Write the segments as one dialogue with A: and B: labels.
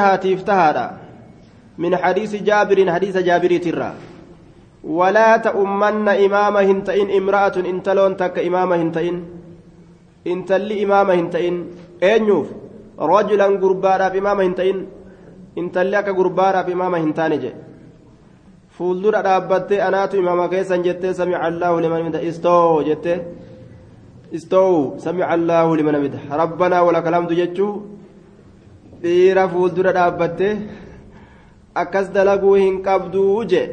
A: هاتيف من حديث جابر حديث جابر ترى. ولا تؤمن إمام هنتئن امرأة انتلون تك إمام هنتئن. انتلي إمام هنتئن. أنيوف رجلا قربارا في إمام هنتئن. انتلي أكا قربارا في إمام هنتاني fuuldura dhaabbattee anaatu imaama keessan jettee samica allaahu liman mida istoo jettee istoo samica allaahu liman mida rabbanaa walaka lamdu jechuu dhiira fuuldura dhaabbattee akkas dalaguu hin qabduu je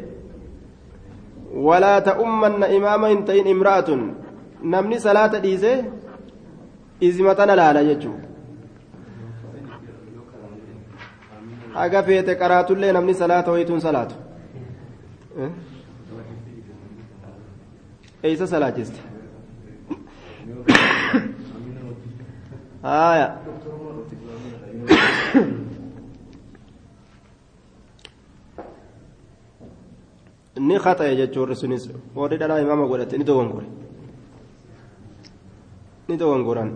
A: walaa ta'ummanna imaama hin ta'in imra'atun. Namni salaata dhiise izima tana laala jechuu haga feete qaraatullee namni salaata wayituun salaatu? Eeysa salaachiste. Haya ni khaxa'e jechuun sunis warri dhalaa imaama godhate ni dogongore ni dogongoran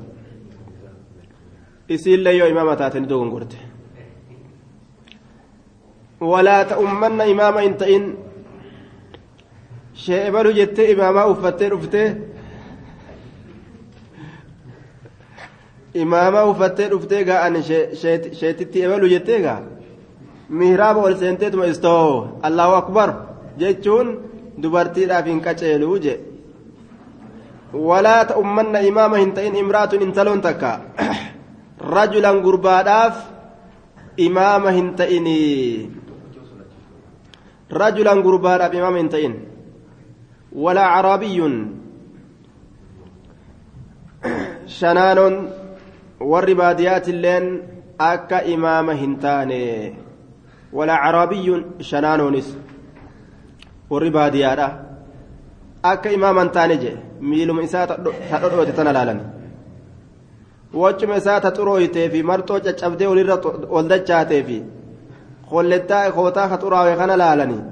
A: isiillee yoo imaama taate ni dogongorte walaa ta'ummanna imaama hin ta'in sheebalu jettee imaamaa uffattee dhuftee imaamaa uffattee dhuftee gaa'an sheetitti ebalu jettee gaa mihraaba ol seenteetuma istoo allahu akbar jechuun dubartiidhaaf hin qaceeluu je walaa ta'ummanna imaama hin ta'in imraatun intaloon takka rajulan gurbaadhaaf imaama hin ta'ini rajulan gurbaadhaaf imaama hin ta'in walaa caraabiyyun shanaanoon warri baadiyaatilleen akka imaama hin taane walaa caraabiyyun shanaanoonis warri baadiyaadha akka imaama hin taane jedhe miiluma isaa ta tana laalan waccuma isaa ta fi marxoo caccabdee walirra ol fi kollettaa kootaa ka kana laalanii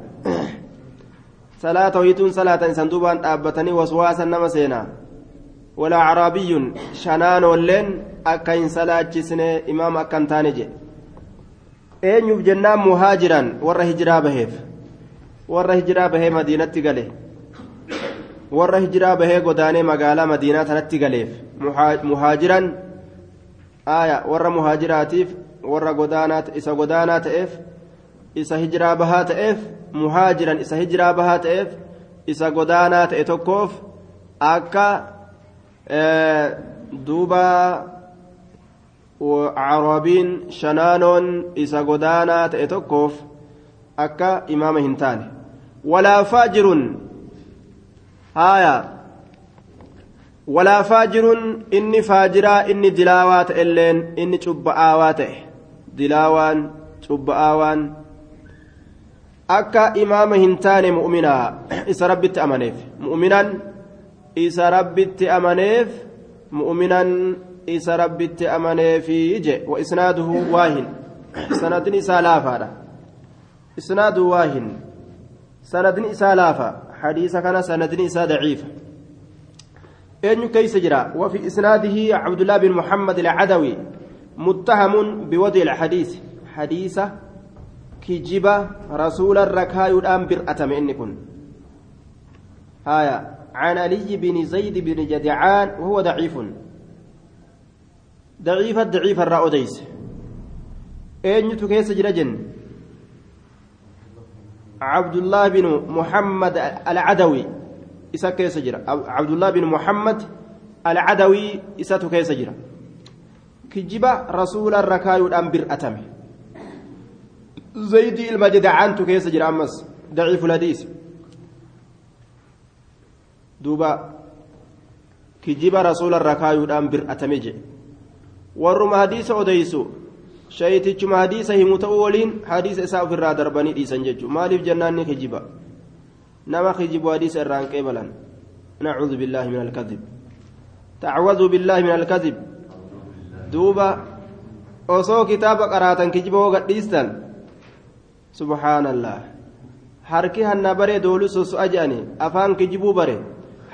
A: salaata hoyituun salaatan isan duubaan dhaabbatanii waswaasan nama seenaa shanaanoolleen akka hin salaachisne imaama akka hin taane jedhe eenyuuf jennaan muhaajiran warra hijiraa baheef warra hijiraa bahee madiinatti gale warra hijiraa bahee godaanee magaalaa madiinaa tanatti galeef muhaajiran aaya warra muhaajiraatiif warra godaanaa isa godaanaa ta'eef isa hijiraa bahaa ta'eef muhaajiran isa hijiraa bahaa ta'eef isa godaanaa ta'e tokkoof akka duuba caraabiin shanaanoon isa godaanaa ta'e tokkoof akka imaama hin taane faajirun haaya walaa faajirun inni faajiraa inni dilaawaa ta'elleen inni cubba'aawaa ta'e dilaawaan cubba'aawaan akka imaama hin taane mu'minaa isa rabbitti amaneef mu'minan isa rabbitti amaneef mu'minan isa rabbitti amaneefi je wa isnaaduhu waahin sanadin isaa laafaadha isnaadu waahin isaa laafa. حديث كان سندني إسا ضعيف أين كيس جرا وفي إسناده عبد الله بن محمد العدوي متهم بوضع الحديث حديث كجبة رسول الركاء الآن برأتم إنكن هايا عن علي بن زيد بن جدعان وهو ضعيف ضعيف الضعيف الرأوديس أين كيس جرا جن عبد الله بن محمد العدوي إسا كيس عبد الله بن محمد العدوي إسا كيس كجبا رسول الركاي الأنبر أتمه. زيد المجدعان كيس جرا أمس ضعيف الحديث. دوبا كجبا رسول الركاي الأنبر أتمه warruma hadiisa odeysu shayitichuma hadiisa himu ta'uu waliin hadiisa isaa ofirraa darbanii dhiisan jechuun maaliif jennaan ni kijiba nama kijibu hadiisa irraan qeebalan nacuudhu billaahi min alkadib tacwaduu billaahi min alkadib duuba osoo kitaaba qaraatan kijiba hoo gadhiistan subhaanallah harki hanna baree doolu soso'a je'ani afaan kijibuu bare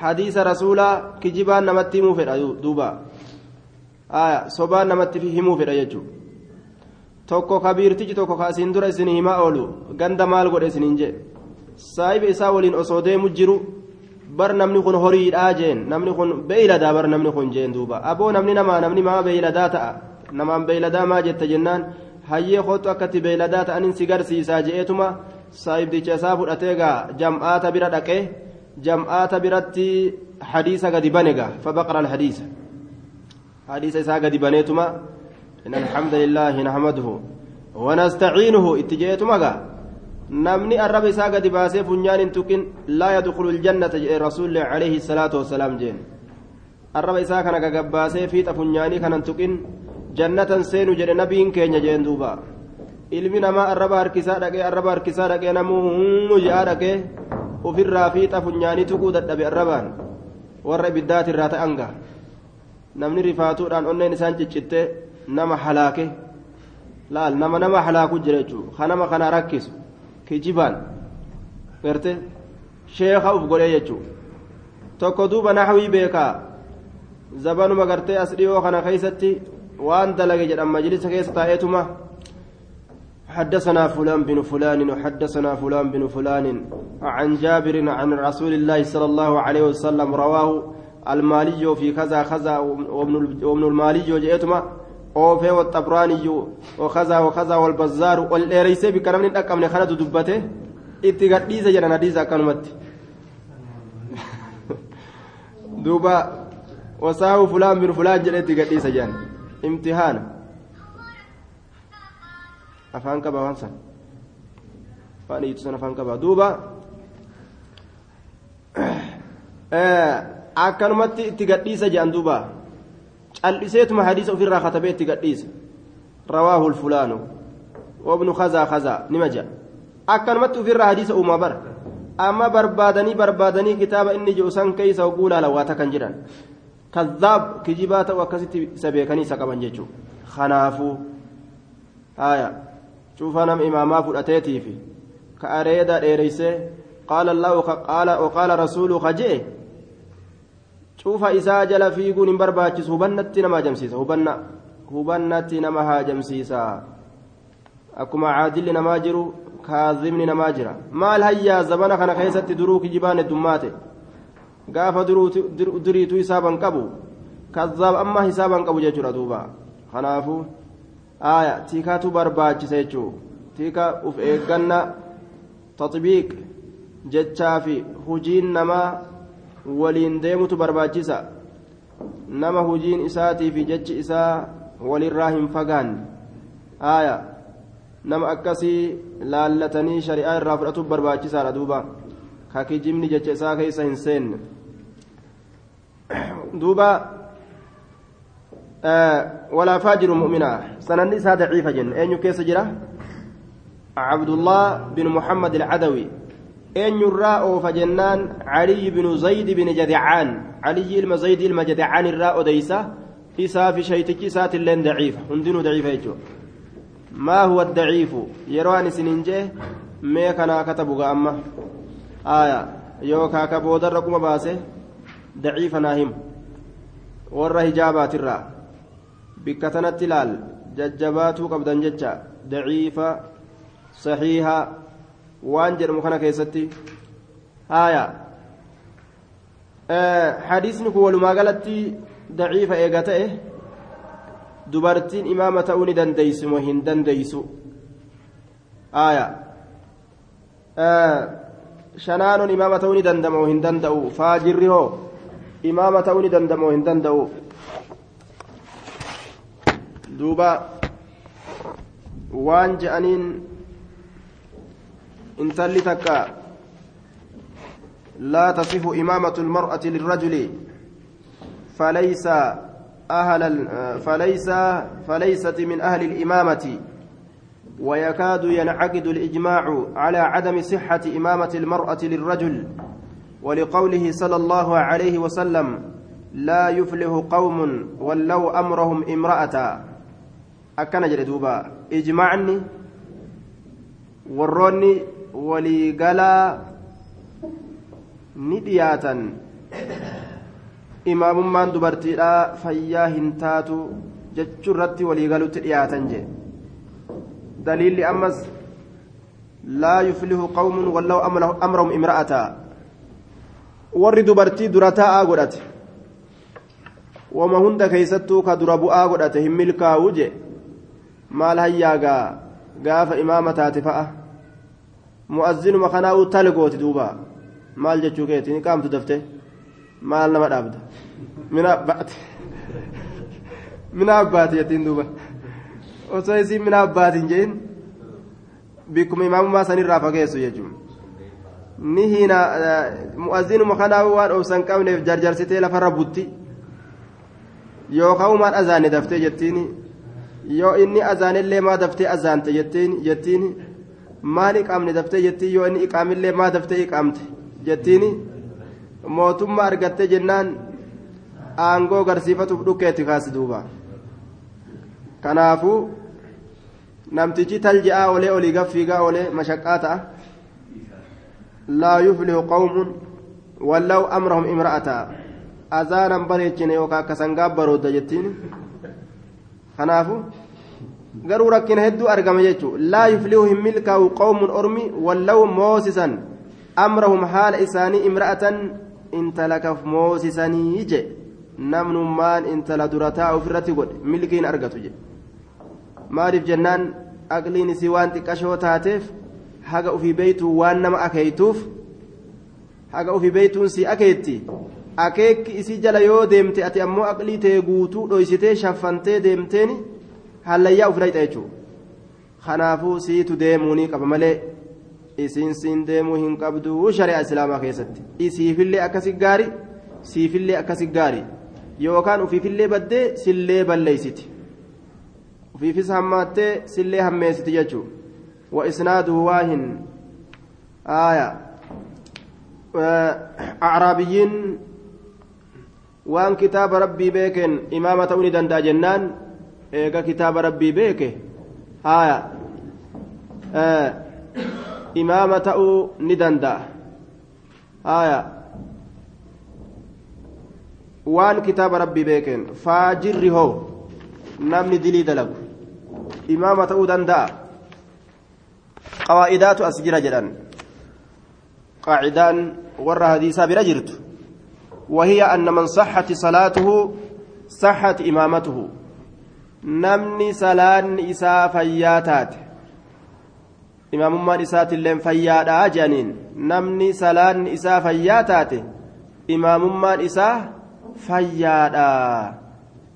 A: hadiisa rasuulaa kijibaan namatti himuu fedha duuba sobaan namatti himuu fedha jechuudha tokko kabiirtichi tokko ka asiin dura isin himaa oolu ganda maal godhe isiniin jee? Saahiba isaa waliin osoo deemu jiru bar namni kun horiidhaa jeen. Namni kun beeyladaa bar namni kun jeen duuba. Aboo namni namaa namni maa beeyladaa ta'a? Namaan beeyladaa maa jette jennaan? Hayyee kootu akkatti beeyladaa ta'aniin si garsiisaa je'eetuma saahibdicha isaa fudhatee gaa jam'aata bira dhaqee jam'aata biratti hadiisa gadi bane gaa. Fabaqara alhadiisa. Hadiisa isaa gadi baneetuma إن الحمد لله نحمده ونستعينه arraba isaa gadi baasee funyaan hin tuqin laa yadkhulu ljannata jedhe rasuulli alayhi salaatu wasalaam jeen arraba isaa kana gagabbaasee fiixa funyaanii kanan tuqin jannatan seenu jedhe nabiin keenya jeen duuba ilmi namaa arraba harkisaa dhaqee arraba harkisaa dhaqee namuu hummu je'aa dhaqee ofirraa fiixa funyaanii tuquu dadhabe arrabaan warra ibiddaatirraa ta'anga namni rifaatuudhaan onneen isaan ciccittee nama halaake laal nama nama halaaku jira jechuudha kanama kana rakkisu kijibaan garte sheeka uf godhee jechuudha tokko duuba naxwii beekaa zabanuma gartee as dhiyoo kana keeysatti waan dalage jedhan majlisa keessa taa'eetuma حدثنا فلان بن فلان وحدثنا فلان بن فلان عن جابر عن رسول الله صلى الله عليه وسلم رواه المالي في كذا كذا وابن المالي جئتما oofee waxabraaniyyu wakazaa wakazaa walbazzaaru ol dheereysee bikka namni hin dhaqqabne kanatu dubbate itti gadhiise jedhan hadiisa akkanumatti duuba wasaahu fulaan bin fulaan jedhe itti gadhiise jedhan imtihaana afaan qaba waan san waan iyyitu san afaan qaba duuba akkanumatti itti gadhiise jedhan duuba itti gadhiise rawaahu ulfulaanu wabnu kazaa kazaa nima jedha akkanumatti ofirraa hadiisa uumaa bara amma barbaadanii barbaadanii kitaaba inni jiru san keeysa oguu laalawaata kan jedhan kazaab kijibaa ta'u akkasitti isa beekanii isa qaban jechuudha kanaafuu haya cuufaa nama imaamaa fudhateetiifi ka areeda dheereysee qaala allahu qaala rasuulu ka je'e cuufa isaa jala fiiguun hin barbaachisu hubannatti nama hajamsiisa hubanna hubannatti nama hajamsiisa akkuma caadilli namaa jiru kaazimni namaa jira maal hayyaa zabana kana keessatti duruu kijibaan heddummaate gaafa duriitu hisaaban qabu kazaab amma hisaaban qabu jechuudha duuba kanaafu aya tiikatu barbaachisa jechuu tiika uf eegganna taxbiiq jechaa fi hujiin namaa waliin deemutu barbaachisa nama hujiin isaatii fi jechi isaa walirraa hin fagaanne aya nama akkasii laallatanii shari'aa irraa fudhatuuf barbaachisaadha duuba ka kijibni jecha isaa keessa hin seenne duuba walaa faajiru mu'minaa sananni isaa daciifa jenne eenyu keessa jira cabdullah bin muhammad alcadawi eenyurraa oofa jennaan caliy binu zaydi bin jadicaan caliyi ilma zaydi ilma jadicaan irraa odeysa isaa fi shaytichi isaatilleen daciifa hundinuu daciifa jechuudha maa huwa daciifu yeroo an isinin jee mee kanaa katabu ga amma aya yookaa ka boodarra quma baase daciifa naa himu warra hijaabaatirraa bikka tanatti laal jajjabaatuu qabdan jecha daciifa saxiiha waan jedhamu kana keessatti haya hadiisni kun walumaa galatti daciifa eega ta'e dubartiin imaama ta'uu ni dandeeysu moo hin dandeeysu haya shanaanon imaama ta'uu ni dandama moo hin danda'u faajirri hoo imaama ta'uu ni dandama moo hin danda'u duuba waan je'aniin intalli takka لا تصح إمامة المرأة للرجل. فليس أهل فليس فليست من أهل الإمامة. ويكاد ينعقد الإجماع على عدم صحة إمامة المرأة للرجل. ولقوله صلى الله عليه وسلم لا يفلح قوم ولوا أمرهم امرأة. أكن جلدوبا إجماعني وروني وليقلا ni dhiyaatan imaamummaan dubartiidhaa fayyaa hin taatu jechuu irratti waliigalutti dhiyaatan jee دليل أمس لا يفلح قوم ولو أمرهم امرأة warri dubartii dura taa'aa godhate wama hunda keeysattuu ka dura bu'aa godhate hin milkaa'u je maal hayyaagaa gaafa imaama taate fa'a mu'azzinuma kanaa'uu tale gooti duuba maal jechuu keeti ni qaamtu dafte maal nama dhaabda mina abbaate mina abbaate jettiin duuba osoo isiin mina abbaatiin jeen bikkuma imaamummaa sanirraa fageessu jechuun ni hiina mu'azzinuma kanaa'uu waan obsan qabneef jarjarsitee lafarra butti yookaan umaan azaanne daftee jettiin yoo inni azaanillee maa daftee azaante jettiin maal iqaamne daftee jettiin yoo inni iqaamillee maa daftee iqaamte? Jettiin mootummaa argattee jennaan aangoo garsiifatuuf dhukkeetti kaasi duuba. Kanaafuu namtichi talji'aa olee olii gaffiigaa olee mashaqqaa ta'a. Laa yuflihu qawmun wallaw amrahum imra'ata. Azaanan bareechine yookaan akka sangaa baroodda jettiin. Kanaafu garuu rakkina hedduu argama jechuun laa yuflihu hin milkaa'u qawmun ormi wallaw moosisan. Amrahum haala isaanii imra'atan intala kaf moosisanii je. Namnummaan intala dura taa'u ofirratti godhe milkiin argatu je. Maaliif jennaan aqliin isii waan xiqqashoo taateef haga ofii beeytuu waan nama akeeytuuf haga ofii beeytuun si akeetti akeekki isii jala yoo deemte ati ammoo aqlii ta'e guutuu dhoysitee shaffantee deemteen hallayyaa ofirra hixa jechuudha kanaafuu siitu deemuu ni qaba malee isiin siin deemuu hin qabdu shari'a islaamaa keessatti isiifillee akkasi gaari siifillee akkasi gaari yookaan ofiifillee baddee sillee balleeysiti ofiifis hammaattee sillee hammeessiti jechuudha وإسناده واهن آية أعرابيين وان كتاب ربي بيكن إمامة أولي دندا جنان إيقا كتاب ربي بيكه آية آه إمامة أو ندندا آية waan kitaaba rabbii beeken faajirri hoo namni dilii dalagu imaama ta'uu danda'a qawaa'idaatu as jira jedhan qaacidaan warra hadiisaa bira jirtu وهي أن من صحت صلاته صحت إمامته namni salaan isaa fayyaa taate. Imaamummaan isaatiilleen fayyaadhaa jedhaniin namni salaanni isaa fayyaa taate imaamummaan isaa fayyaadhaa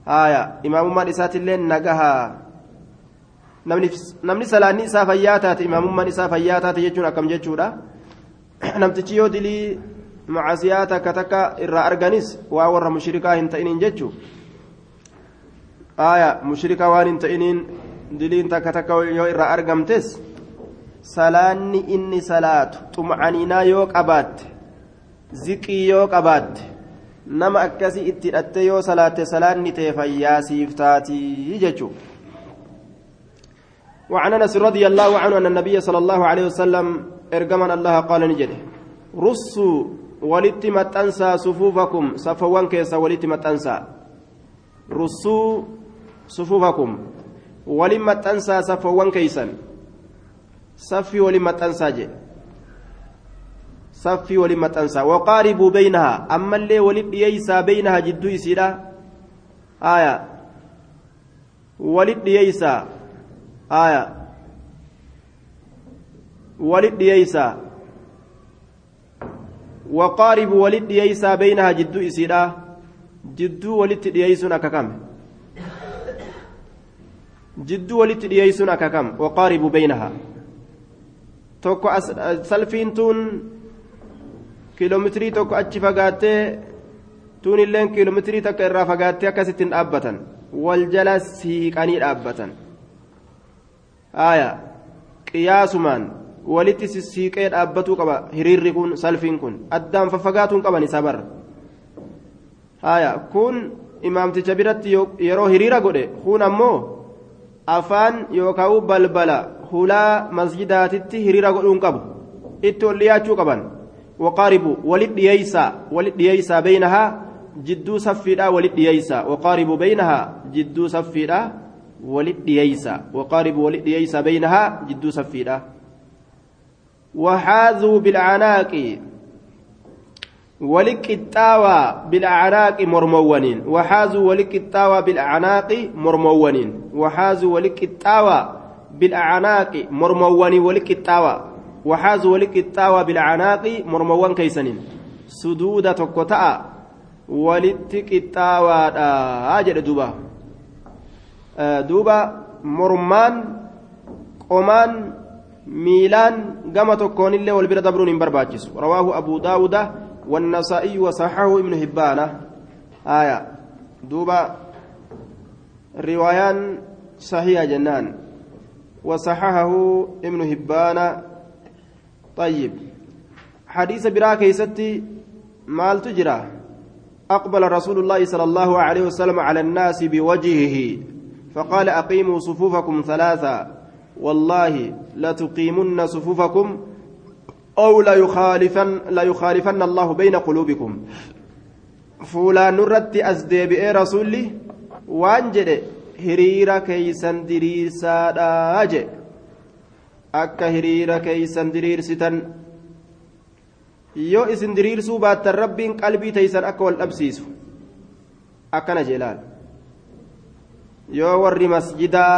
A: haaya imaamummaan isaatiillee nagahaa namni salaan isaa fayyaa taate imaamummaan isaa fayyaa taate jechuun akkam jechuudha? Namtichi yoo dilii macasiyaa takka takka irraa arganis waa warra mushrikaa hin ta'iniin jechuudha. Aya mushrika waan hin ta'iniin diliin takka takka yoo irraa argamtes salaanni inni salaatu xum'aniinaa yoo qabaatte ziqii yoo qabaatte nama akkasii itti hidhatte yoo salaatte salaanni ta'e fayyaa siif taatii jechuu وعن انس رضي الله عنه ان النبي صلى الله عليه وسلم ارجمن الله قال نجده رصوا ولت متنسى صفوفكم صفوان كيس ولت متنسى رصوا صفوفكم ولما تنسى صفوان كيسا صفي ولما تنسى جي صفي ولما تنسى وقاربوا بينها اما اللي ولد ييسى بينها جدو يسيرا آية ولد ييسى آية ولد ييسى وقارب ولد ييسى بينها جدو إسيرا جدو ولد ييسون أككم jidduu walitti dhiyeessuun akaakama waqaaribu beeynaha tokko as salfiintuun kiiloomeetirii tokko achi fagaattee tuun illeen kiiloomeetirii takka irraa fagaattee akkasittiin dhaabbatan. Wal jala siiqanii dhaabbatan. Haaya qiyaasumaan walitti sissiiqee dhaabbatuu qaba hiriirri kun salfiin kun. Addaan faffagaatuun qaban isa barra. Haaya kun imaamticha biratti yeroo hiriira godhe kun ammoo. Afaan yookaan balbala hulaa masjidaatitti hiriira godhuun qabu itti ol dhiyaachuu qaban waqaaribu walit dhiyeeysaa walit dhiyeeysaa beeynahaa jidduu saffiidhaa walit dhiyeeysaa waqaaribu beeynahaa jidduu saffiidhaa ولد دييسا وقارب ولد دييسا بينها جدو سفيدة وحاذوا بالعناق ولقطاوى بالأعناق مرموانين وحازوا ولقطاوى بالأعناق مرموانين وحازوا ولقطاوى بالأعناق مرمواني ولقطاوى وحازوا ولقطاوى بالأعناق مرموان كيسنين. سدودة تكوتا ولتقطاوى أجل دوبا. دوبا مرمان قمان ميلان قامة تكون اللي والبرد دبرون برباجس رواه أبو داود والنسائي وصححه ابن هبان آية. دوبا. روايان صحيح جنان. وصححه ابن هبان طيب. حديث برا كيستي مال تجرى. أقبل رسول الله صلى الله عليه وسلم على الناس بوجهه. فقال أقيموا صفوفكم ثلاثة. والله لتقيمن صفوفكم أو لا يخالفن لا يخالفن الله بين قلوبكم فولا نرت أزدي رسولي وانجد hiriira keeysan diriirsaadhaa je akka hiriira keeysan diriirsitan yoo isin diriirsuu baattan rabbiin qalbii teeysan akka wal dhabsiisu akkana jeelaal yoo warri masjidaa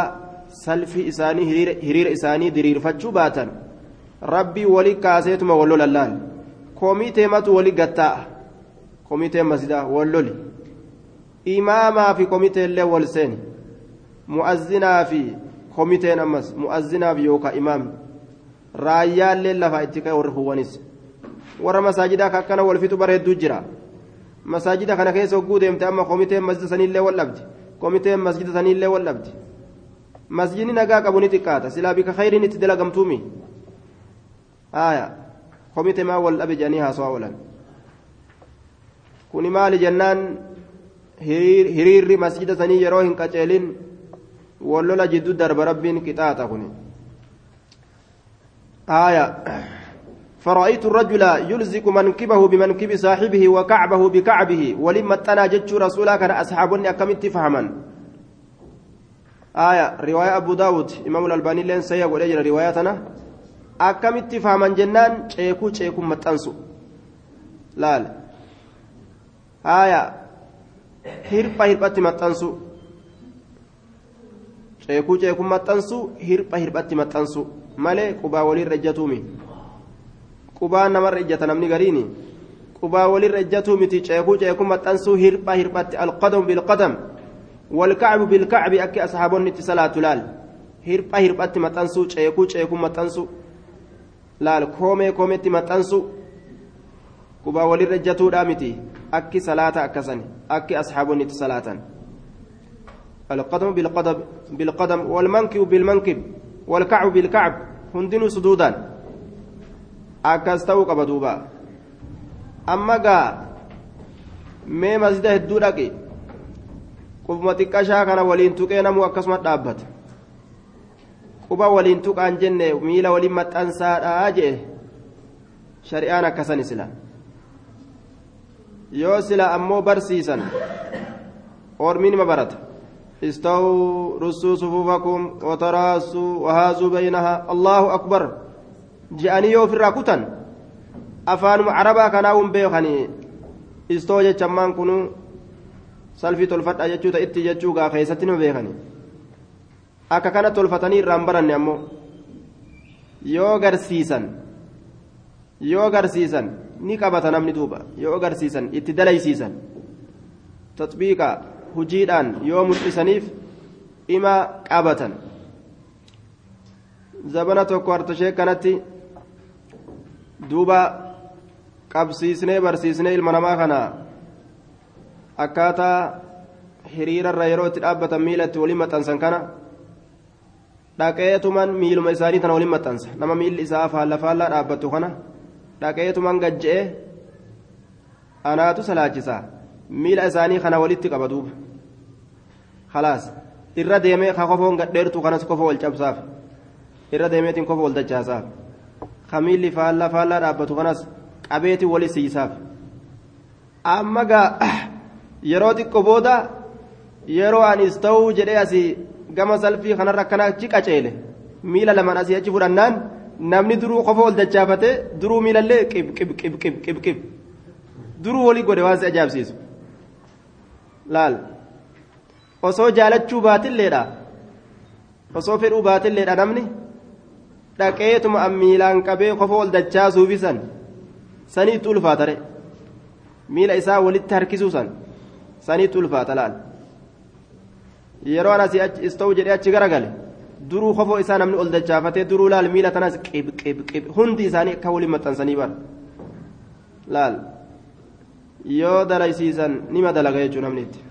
A: salfi isaanii hiriira isaanii diriirfachuu baatan rabbii wali kaaseetuma wallolallaan komitee matu wali gattaa'a. Komitee masjidaa walloli imaamaa fi komiteellee wal seeni mu'azzinaa fi komiteen ammas mu'azzinaaf yookaan imaamni raayyaallee lafaa itti ka'e warri huwwanis. Warra masaajidaa akkana wal fixu bareedduu jira. Masaajida kana keessa hogguu deemte amma komiteen masjida saniillee wal dhabdi. Komiteen masjida saniillee wal dhabdi. Masjidni nagaa qabu ni xiqqaata. Silaa bika khayriin itti dalagamtuumi maa wal dhabe jedhanii haasawaa oolan kuni maali jennaan hiriirri masjida sanii yeroo hin qaceelin wallola jiddu darba rabbiin qixaaxa kuni aya فرأيت الرجل يلزق منكبه بمنكب صاحبه وكعبه بكعبه ولما اتنا جتش رسولا كان أصحابني أكمت فهما آية رواية أبو داود إمام الألباني لين سيقول أجل رواياتنا akkamitti faaman jennaan ceekuu ceekuun maxxansu laala haaya hirpha hirphatti maxxansu ceekuu ceekuun maxxansu hirpha hirphatti maxxansu malee qubaa waliirra ejjatuumi qubaa namarra ejjata namni gariini qubaa waliirra ejjatuu miti ceekuu ceekuun maxxansu hirpha hirphatti alqadamu bilqadam والكعب بالكعب أكي أصحابون اتصالات لال هربا هربا maxxansu ceekuu ceekuun maxxansu laal koomee koomeetti maxxansu qubaa walirra jatuudha miti akki salaata akkasani akki asxaabonni itti salaatan القدم بالقدم بالقدم والمنكب بالمنكب والكعب بالكعب هندن سدودا أكستو قبدوبا أما قا masjida hedduu dhaqe qubuma xiqqashaa kana waliin tuqee namuu akkasuma dhaabbata quba waliin tuqaan jenne miila waliin maxxansaadhaa jee? Shari'aan akkasan sila yoo sila ammoo barsiisan ormiinima barata. استووا رسوا صفوفكم وتراصوا وهازوا بينها الله أكبر جاءني يوفي الراكوتان أفان عربا كانوا بيخني استوى جتشمان كنوا سلفي تلفت أجتشوتا إتي جتشوغا خيستنو بيخني akka kana tolfatanii irraan baranne ammoo yoo garsiisan yoo garsiisan ni qabata namni duuba yoo garsiisan itti dalaysiisan tatbiiqa hujiidhaan yoo mul'isaniif ima qabatan zabana tokko hartashee kanatti duuba qabsiisnee barsiisnee ilma namaa kana akkaataa hiriirarra yeroo itti dhaabbatan miila waliin maxxansan kana dhaqeetuman miiluma isaanii tana waliin maxxansa nama miilli isaa faalla faallaa dhaabbattu kana dhaqeetuman gajje'e anaatu salaachisa miila isaanii kana walitti qaba duuba khalaas irra deemee ka kofoon gadheertu kanas kofa wal cabsaaf irra deemeetiin kofa wal dachaasaaf ka miilli faallaa faallaa dhaabbatu kanas qabeetiin wali siisaaf amma gaa yeroo xiqqo booda yeroo anis ta'uu jedhee asii gama salfii kanarra akkana achi qaceele miila lamaan asii achi fudhannaan namni duruu qofa ol dachaafate duruu miilallee qib qib qib qib qib qib duruu walii godhe waan si ajaa'ibsiisu laal osoo jaalachuu baatilleedha osoo fedhuu baatilleedha namni dhaqeetuma miilaan qabee qofa ol dachaasuufisan saniitti ulfaatare miila isaa walitti harkisuusan saniitti ulfaata laal yeroo an asii ista'u jedhee achi garagale duruu kofoo isaa namni ol dachaafatee duruu laal miila tanas qib qib qib hundi isaanii akka waliin maxxansanii bara laal yoo dalaysiisan nima dalaga jechuu namni itti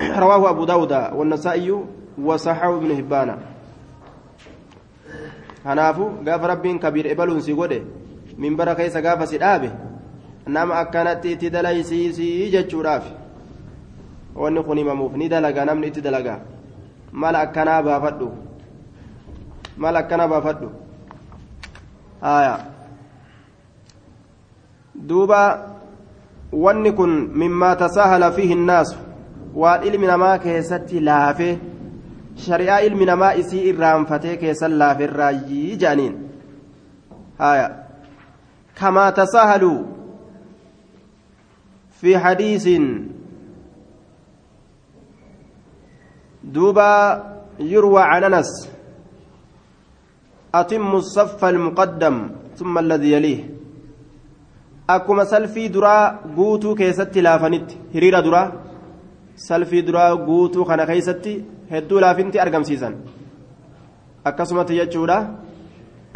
A: رواه أبو داود والنسائي وصححه ابن هبان gaafa rabbiin kabiir ebaluun si godhe minbara keessa gaafa si dhaabe nama akkanatti itti dalaysiisii jechuudhaaf wanni kun himamuuf ni dalaga namni itti dalaga mala akkanaa baafadhu mala akkanaa baafadhu haya duuba wanni kun mimmaa tasaahala fiihi innaasu waan ilmi namaa keessatti laafee shari'aa ilmi namaa isii irraanfatee keessan laafeerraayyii jedhaniin haya kamaa tasaahaluu fi hadiisin دوبا يروى عن انس اتم الصف المقدم ثم الذي يليه akkuma salfii duraa guutuu keessatti laafanitti hiriira duraa salfii duraa guutuu kana keessatti hedduu laafinti argamsiisan akkasumatti jechuudha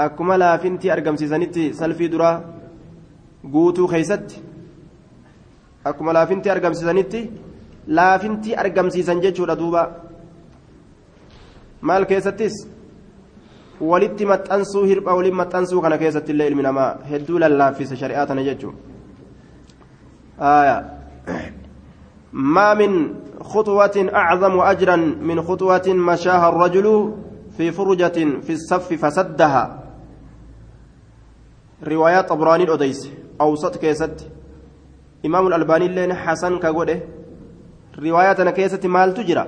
A: akkuma laafinti argamsiisanitti salfii duraa guutuu keessatti akkuma laafinti argamsiisanitti laafinti argamsiisan jechuudha duuba maal keessattis? Walitti maxxansuu hirpha waliin maxxansuu kana keessatti illee ilmi namaa hedduu lallaaffisa shari'aa tana jechuun. ما من خطوة أعظم أجرا من خطوة مشاها الرجل في فرجة في الصف فسدها رواية طبراني الأديس أوسط كيست إمام الألباني لين حسن كقوله رواية كيست مال تجرى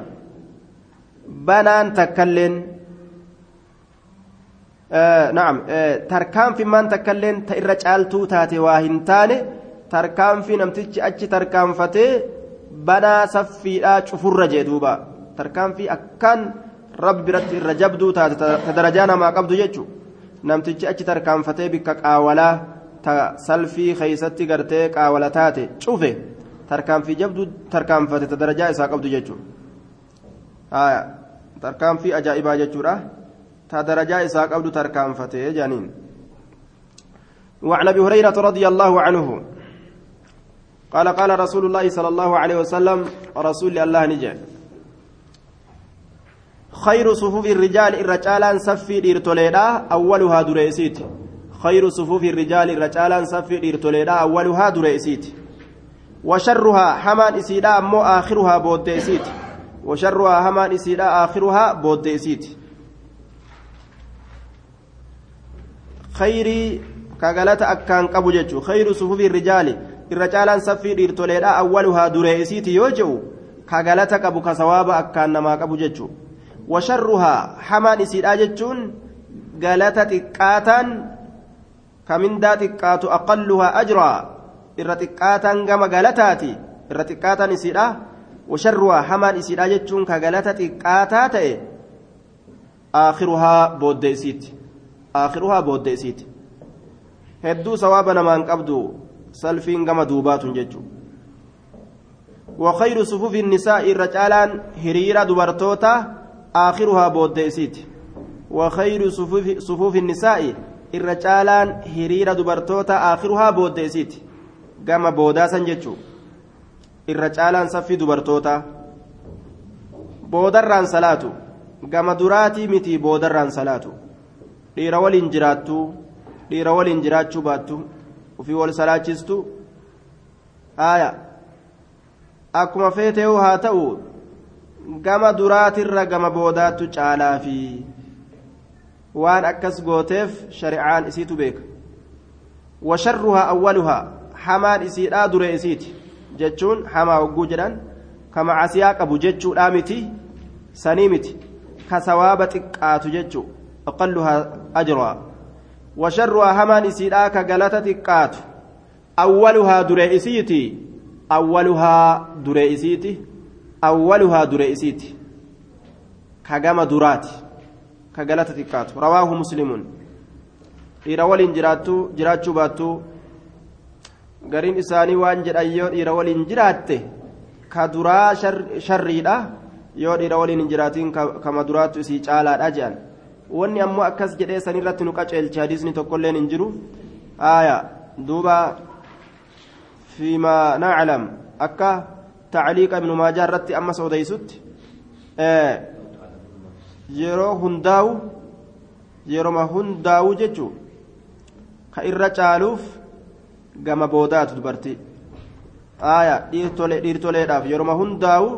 A: آه نعم آه تركان في من تكلن تإرجال توتاتي واهنتاني تركان في نمتج أجي تركان فتي banaa saffiidhaa cufurra jee duuba tarkaanfii akkaan rabbi biratti irra jabduu taate ta darajaa namaa qabdu jechuun namtichi achi tarkaanfatee bikka qaawalaa ta salfii keeysatti gartee qaawala taate cufe tarkaanfii jabduu tarkaanfate ta darajaa isaa qabdu jechuun tarkaanfii ajaa'ibaa jechuudha. Ta darajaa isaa qabdu tarkaanfatee jaaniin. وعن ابي هريره رضي الله عنه قال قال رسول الله صلى الله عليه وسلم رسول الله نجا خير صفوف الرجال الرجال صفي ديرتوليدا اولها دريسيت خير صفوف الرجال الرجال صفي ديرتوليدا اولها دريسيت وشرها حمان اسيدا مو اخرها بوديسيت وشرها حمان اسيدا اخرها بوديسيت خيري كغلطه اكان قبو جچو خير صفوف الرجال isiiti yoo je'u ka galata qabu ka sawaaba akkaan namaa qabu jechu washarruhaa hamaan isiidha jechuun galata xiqqaataan kamindaa xiqqaatu aqalluhaa ajraa irra xiqqaataan gama galataati irra xiqqaataan isiidha ka galata xiqqaataa ta'e aakhiruhaa booddee isiiti aakhiruhaa booddee isiiti hedduu sawaaba namaan qabdu salfiin gama duubaatun jechuudha وخير صفوف النساء الرجالان هريرة دبرتوتا آخرها بوديسيت وخير صفوف, صفوف النساء الرجالان هريرة دبرتوتا آخرها بوديسيت قام بوداسا irra caalaan saffii dubartootaa boodarraan salaatu. Gama duraatii miti boodarraan salaatu. Dhiira waliin jiraattu dhiira waliin jiraachuu baattu ufii wal salaachistu. Haaya. Akkuma feetee haa ta'u gama duraatirra gama boodaattu caalaa fi waan akkas gooteef shari'aan isiitu beeka. Washarruhaa awwaluhaa hamaan isiidhaa duree isiiti. jechuun hamaa hogguu jedhan ka macasiyaa qabu jechuudhaa miti sanii miti ka sawaaba xiqqaatu jechuu aqalluhaa ajraa washarruhaa hamaan isiidhaa ka galata xiqqaatu awwaluhaa duree isiiti awwaluhaa duree isiiti awwaluhaa duree isiiti. Ka gama duraati ka galata xiqqaatu. Rawaahu muslimuun dhiira waliin jiraattuu jiraachuu baattuu gariin isaanii waan jedhan yoo dhiira waliin jiraatte ka duraa sharriidha yoo dhiira waliin hin jiraatiin kama duraattu isii caalaadha jedhan wanni ammoo akkas jedhee sanirratti nu qaceelche hadiisni tokkolleen hin jiru aya duuba fiimaa naclam akka tacliiqa ibnu maajaa irratti ammas odeysutti yeroo hundaa'u yeroma hundaa'u jechuu ka irra caaluuf gama boodaatu dubartii aya dhiirtoleedhaaf yeroma hundaa'u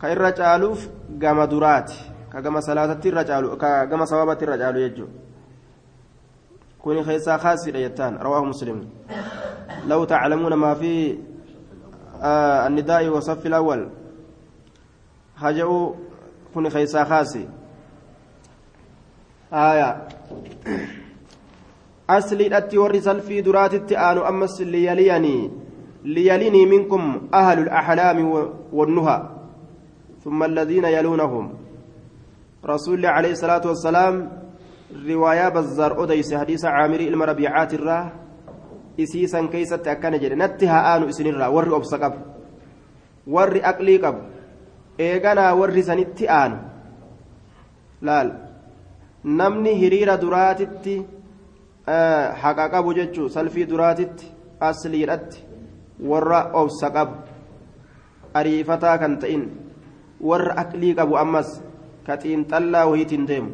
A: ka irra caaluuf gama duraati ka gama salaatatti irra caalu ka gama sababatti irra caalu jechuu kuni keessaa kaasidha jettaan rawaahu muslim law taclamuuna maa fi النداء وصف الأول هجأوا كن خيسا خاسي آية asliidhatti warri salfii duraatitti aanu ammas liyaliyanii liyalini minkum ahlu الأحلام والنهى ثم الذين يلونهم رسول عليه الصلاة والسلام رواية بزار أديس حديث عامر المربيعات الراه إسيسا كيسة أكان جري نتها آن إسن الراه ور أبسقب ور أقلي قب إيغانا ور سنتي آن laal namni hiriira duraatitti haqa qabu jechuu salfii duraatitti asliidhatti warra obsa qabu ariifataa kan ta'in warra aqlii qabu ammas ka xiinxallaa wayiitiin deemu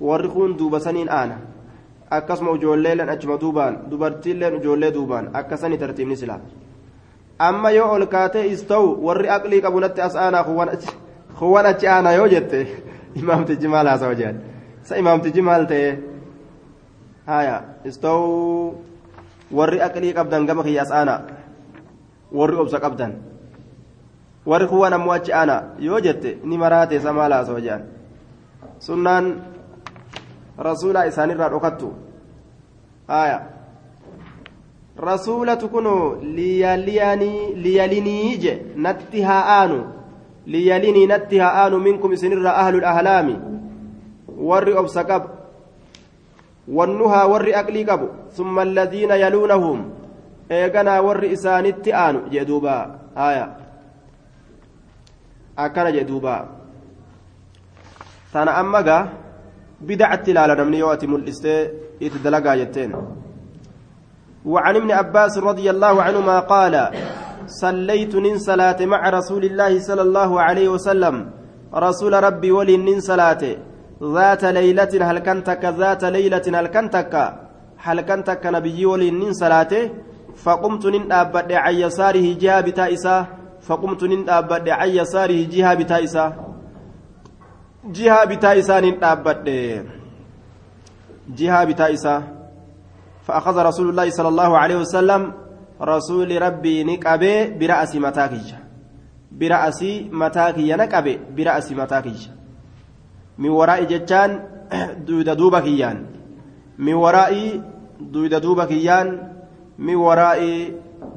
A: warri kun duuba saniin aana akkasuma ijoolleeleen achuma duubaan dubartiilleen ijoollee duubaan akkasanii tartiibni silaa amma yoo ol kaatee is ta'u warri aqlii qabu natti as aanaa kuwwan achi aanaa yoo jette imaamtichi maal haasawa jedhan sa imaamtichi maal ta'e haya istoo warri aqlii qabdan gama kiyyaas aanaa warri obsa qabdan warri kuwwan ammoo achi aanaa yoo jette ni maraate sa maal haasawa jedhan sunnaan rasuulaa isaanirraa dhokattu haya rasuulatu kunoo liyalinii je natti haa aanu liyalinii natti haa aanu minkum isinirra ahlul ahlaami warri obsa qabu alladhiina yaluunahum eeganaa warri isaanitti aanu jee duuba haya akkana jee duuba tana amma gaa bidacatti ilaala namni yoo ati mul'istee itti dalagaa jetteen وعن ابن عباس رضي الله عنهما قال صليت نن صلاة مع رسول الله صلى الله عليه وسلم رسول ربي ولي نن صلاة ذات ليلة هل كنتك ذات ليلة هل كنتك؟ هل كنتك نبي ولي نن صلاة فقمت نن أبد عن يساره جهة بتائسة. فقمت نن أبد عن يساره جهة بتائسة. جهة بتائسة نن جهة بتائسة. فأخذ رسول الله صلى الله عليه وسلم رسول ربي نقبه برأس متاكيج برأس متاكي نقبه برأس متاكيج من وراء جتان دويد دوبا كيان من وراء دويد دوبا كيان من وراء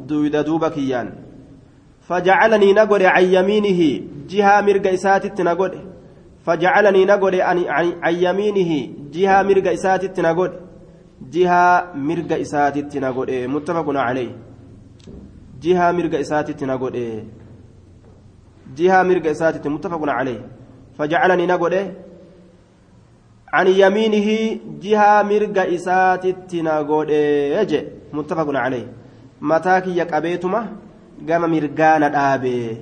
A: دويد دوبا كيان فجعلني نقول عن يمينه. جهة مرقى إساتت نقول. فجعلني نقول عن يمينه. جهة مرقى إساتت نقول. jihaa mirga isaatitti na godhe muttafaqun calee jihaa mirga isaatitti na godhe jihaa mirga isaatitti muttafaqun calee fajacalanii na godhe عن يمينه جهة مرقى إساتت نغودي يجي متفق عليه متاكي يقبيتما قام مرقانا دابي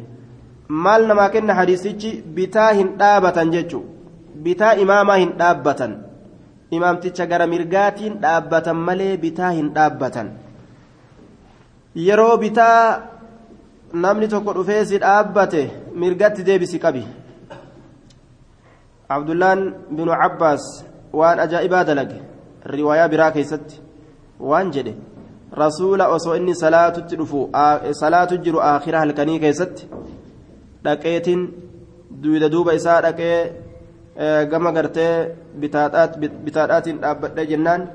A: مال نما كن حديثيتي بتا هن دابة جيتشو بتا إماما هن دابة imaamticha gara mirgaatiin dhaabbatan malee bitaa hin dhaabbatan yeroo bitaa namni tokko dhufee si dhaabbate mirgatti deebisi qabi abdullaan binu cabbaas waan ajaa'ibaa dalage riwaayaa biraa keessatti waan jedhe rasuula osoo inni salaatutti dhufu salaatu jiru aakhira halkanii keessatti dhaqeetiin duyda duuba isaa dhaqee gama gartee bitaadhaatiin dhaabbadhee jennaan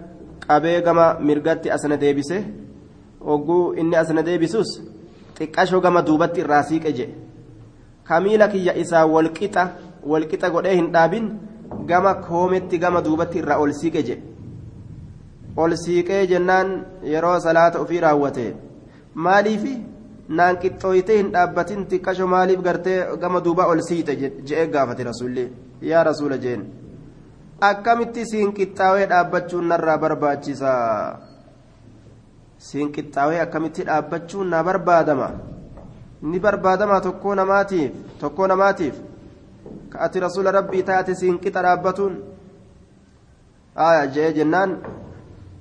A: qabee gama mirgatti asna deebise hogguu inni asna deebisus xiqqashoo gama duubatti irraa siiqe jedhe kamiila kiyya isaa walqixa walqixa godhee hin dhaabin gama koometti gama duubatti irraa ol siiqe jedhe ol siiqee jennaan yeroo salaata ofii raawwate maaliifi naan qixxooytee hin dhaabbatin xiqqasho maaliif gartee gama duuba ol siite je'ee gaafate rasuulli? Yaa rasuula jeen. Akkamitti siin qixxaawee dhaabbachuun narraa barbaachisa siin qixxaawee akkamitti dhaabbachuun na barbaadama? Ni barbaadama tokkoo namaatiif tokkoo namaatiif rabbii taate siin qixa dhaabbatuun aya jee jennaan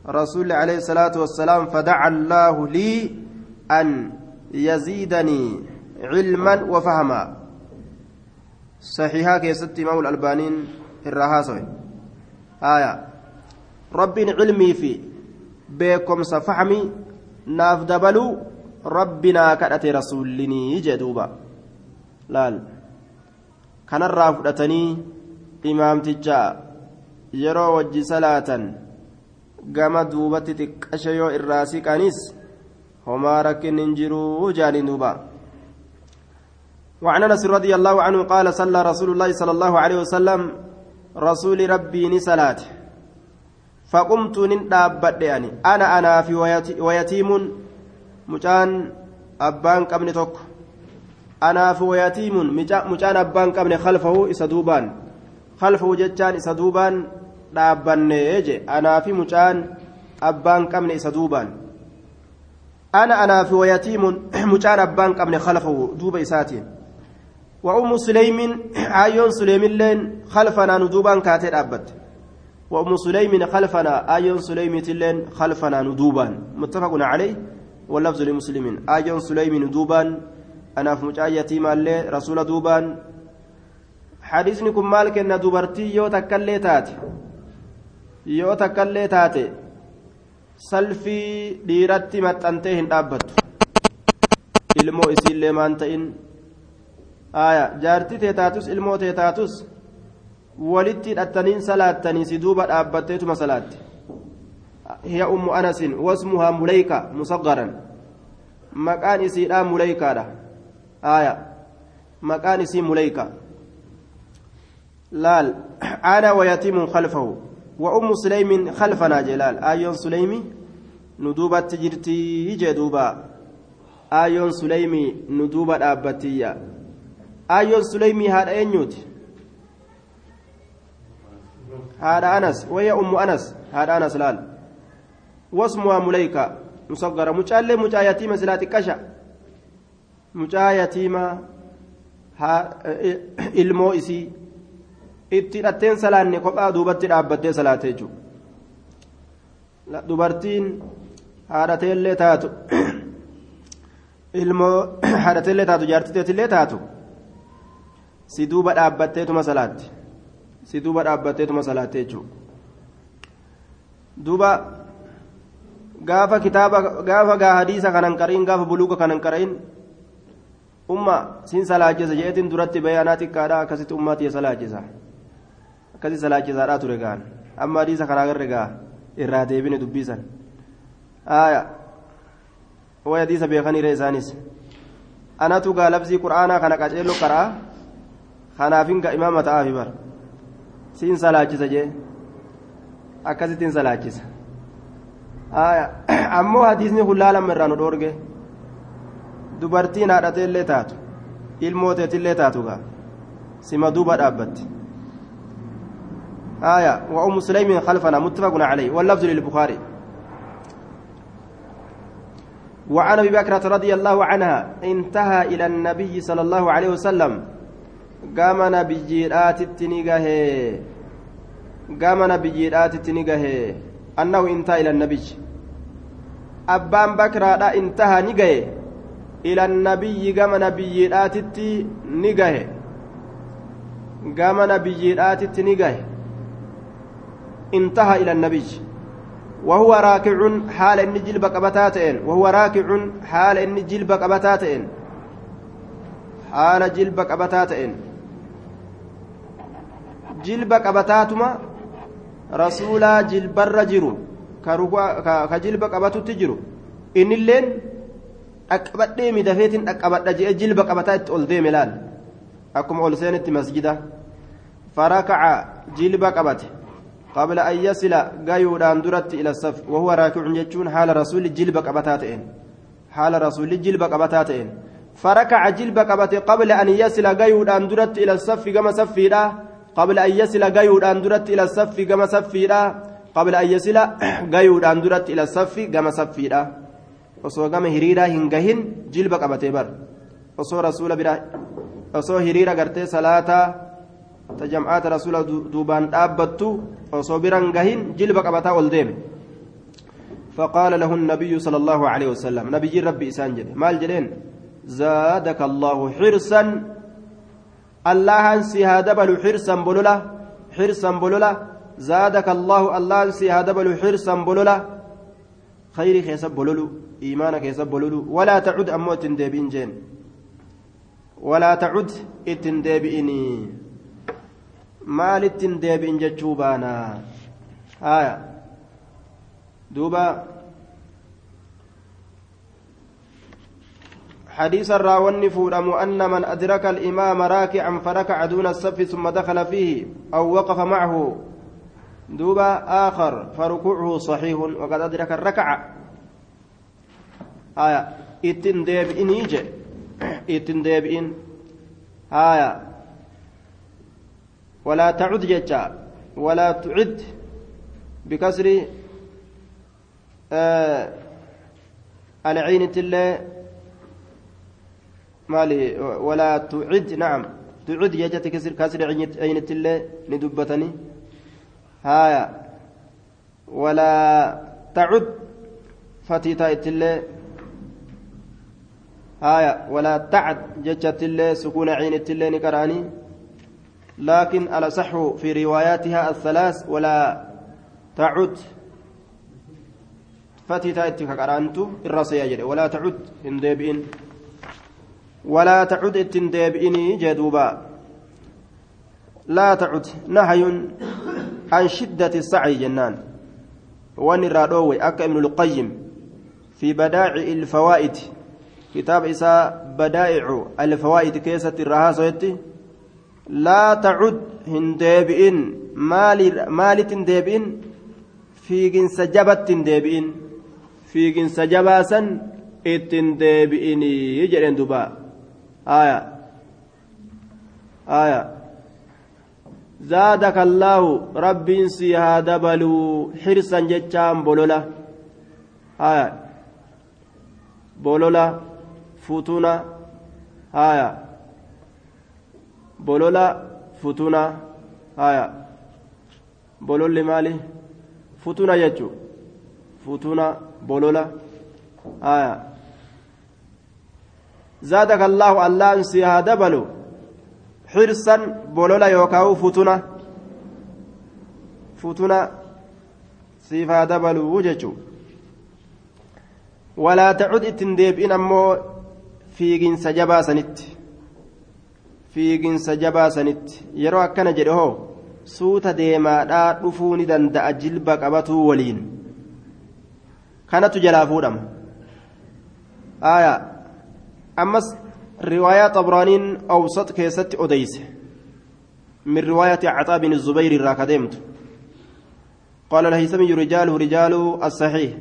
A: rasuulli alayhi salaatu wassalaam fadaca allaahu lii an yaziidanii cilman wa fahamaa صحيحة كيست إمام الألبانين الرهاسوي آية ربين علمي في بكم سفحمي ناف دبلو ربنا كأتي رسولني جدوبا لال الرافدتني إمام تجا يرو وجي صلاة gama duubatti xiqqasha yoo irraa siqanis homaa rakkin hin jiruu jaaniin duuba. وعن انس رضي الله عنه قال صلى رسول الله صلى الله عليه وسلم رسول ربي نسلات فقمت نندابت يعني أنا أنا في ويتيم. مجان أبان قبن توك. أنا في ويتيم مجان ابان قبن خلفه اسدوبان خلفه جتان اسدوبان dhaabbanne je anaa fi mucaan abbaan qabne isa duubaan. Ana anaa fi wayatiimun mucaan abbaan qabne khalfahu duuba isaatiin. وأم سليم آيون سليم لين خلفنا ندوبا كاتي أبت وأم سليم خلفنا آيون سليم لين خلفنا ندوبا متفق عليه واللفظ لمسلم آيون سليم ندوبا في مجايتي مال رسول دوبا حديثني كم مالك أن دوبرتي يو تكلي تاتي yoo takkallee taate salfii dhiiratti maxxantee hin dhaabbattu ilmoo isiillee maan ta'in aya jaartii tee taatus ilmoo tee taatus walitti hidhattaniin salaattanii si duuba dhaabbatteetuma salaatti hiya ummu anasin wasmuhaa muleyka musaggaran maqaan isiidhaa muleykaadha aya maqaan isii muleyka laal ana wayatiimun khalfahu وأم سليم خلفنا جلال. آيون سليمي ندوبة جرتي جدوبا آيون سليمي ندوبة أبتية آيون سليمي هذا أنيوت هذا أنس. وهي أم أنس. هذا أنس لال. واسمها مليكة. مصغرة مجال مجا يتيمة سلاتي كشا. mucaa yatiimaa e, ilmoo isii itti hidhatteen salaanne kophaa duubatti dhaabbattee salaatee jechuudha dubartiin haadhateellee taatu ilmoo haadhateellee taatu jaartiteetillee taatu si duuba dhaabbatteetuma salaatti si duuba dhaabbatteetuma salaattee jechuudha duuba gaafa kitaaba gaafa gaa hadiisa kanan qara'in gaafa buluuga kanan qara'in. Umma siin salaachisa jeetiin duratti bayaanaa xiqqaadha akkasitti ummaatiya salaachisa. akkasii salaachisaadhaa ture gaan amma hadiisa kanaa garre gaa irraa deebine dubbisan aya way hadiisa beekaniire isaanis anatu gaa labsii qur'aanaa kana qaceello qaraa kanaafin ga imaama ta'aafi bar siin salaachisa jee akkasittiin salaachisa aya ammoo hadiisni hullaalama irraa nu dhoorge dubartiin haadhateellee taatu ilmooteetillee taatu gaa. Sima duuba dhaabbatti. آية وأم سليم خلفنا متفق عليه واللفظ للبخاري وعن أبي بكرة رضي الله عنها انتهى إلى النبي صلى الله عليه وسلم قام نبيجيرات التنيقه قام نبيجيرات التنيقه أنه انتهى إلى النبي أبان بكرة انتهى نقه إلى النبي قام نبيجيرات التنيقه قام نبيجيرات التنيقه انتهى إلى النبي وهو راكع حال إن جلب قبتاتين وهو راكع حال إن جلب قبتاتين حال جلب قبتاتين jilba qabataatuma rasuulaa jilbarra jiru ka jilba qabatutti jiru innilleen dhaqqabadhee midafeetiin dhaqqabadha je'ee jilba qabataa itti ol deeme laal akkuma ol seenitti masjida farakaca jilba qabate qabla an yasila gayuudhaan duratti ila saf wahuwa raakicun jechuun haala rasuulli jilba qabataa ta'een haala rasuulli jilba qabataa ta'een فركع جلب قبته قبل أن يصل قيود أن درت إلى الصف كما صفيرا قبل أن يصل قيود أن درت إلى الصف كما صفيرا قبل أن يصل قيود أن درت إلى osoo gama hiriiraa hin gahin jilba qabatee bar osoo rasuula bira osoo hiriira gartee salaataa ta jam'aata rasuula duubaan dhaabbattu osoo biran gahin jilba qabataa ol deeme فقال له النبي صلى الله عليه وسلم نبي ربي إسان جده مال جدين زادك الله حرصا الله انسي هذا بل حرصا بلولا حرصا بلولا زادك الله الله انسي هذا بل حرصا بلولا خير كيسب بلولو إيمانا كيسب بلولو ولا تعد أمو تندبين جين. ولا تعد اتندبئني maal ittiin deebi'in jechuu baana haya duuba حديث الراوني فورم أن من أدرك الإمام راكعا فركع دون الصف ثم دخل فيه أو وقف معه دوبا آخر فركوعه صحيح وقد أدرك الركعة. آية. إتن ديبئن يجي إتن ديبئن آية. ولا تعد جتا ولا تعد بكسر آه العين تلة. مالي ولا تعد نعم. تعد يجت كسر كسر عين تلة. ندبتني. هايا. ولا تعد. فتيتا التله هايا. ولا تعد. جت الله سكون عين التله نكراني. لكن الأصح في رواياتها الثلاث. ولا تعد. فتيتا اتكاكرانتو الرسي ولا تعد. إن ولا تعد. ديبئني جدوبا. لا تعد. نهي. عن شدة السعي جنان. وأن الرادوي أكا ابن القيم في بدائع الفوائد. كتاب إساء بدائع الفوائد كيسة الرهاسة لا تعد هندبئن مال مالت هندبئن في سجبت هندبئن في سجباسا اتندبئن يجرين دبا آية. آية. دبلوا حرصا جتشام بولولا آية بولولا فتونا آية bolola futuna haya bololli maali futuna jechu futuna bolola haya zaadaka allaahu allaan si haa dabalu xirsan bolola yookaawu futuna futuna siif haa dabaluu jechu walaa tacud ittin deebi'in ammoo fiiginsa jabaasanitti fiiginsa jabaa sanitti yeroo akkana jedhe hoo suuta deemaadhaa dhufuu ni danda'a jilba qabatuu waliin kanatu jalaa fuudhama ammas riwaayaa xabraaniin awsat keessatti odeyse caxaa bin zubayr irraa ka deemtu قال الهيثمي رجاله رجال الصحيح.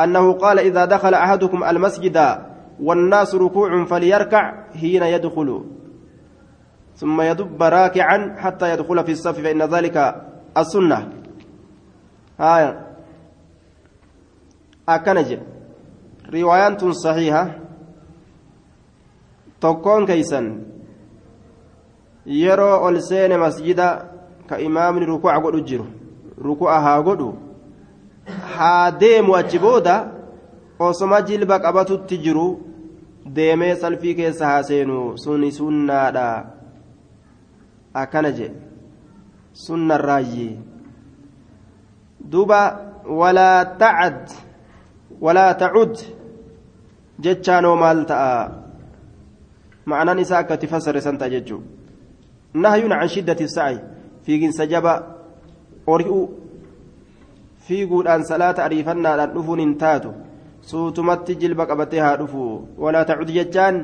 A: أنه قال إذا دخل أحدكم المسجد والناس ركوع فليركع حين يدخل. ثم يدب راكعا حتى يدخل في الصف فإن ذلك السنة. آية أكنج. روايات صحيحة. tokkoon keeysan yeroo ol seene masjida ka imaamni ruku'a godhu jiru ruku'a haa godhu haa deemu achi booda osoma jilba qabatutti jiru deemee salfii keessa haa seenu suni sunnaadha akkana jedhe sunnarraayyi duuba walaa tacad walaa tacud jechaanoo maal ta'a ma'anaan isaa akka itti fassare san ta'a jechuu can shiddati sa'i fiiginsa jaba ori'uu fiiguudhaan salaata ariifannaadhaan dhufuun hin taatu suutumatti jilba qabatee haa dhufu walaa tacud jechaan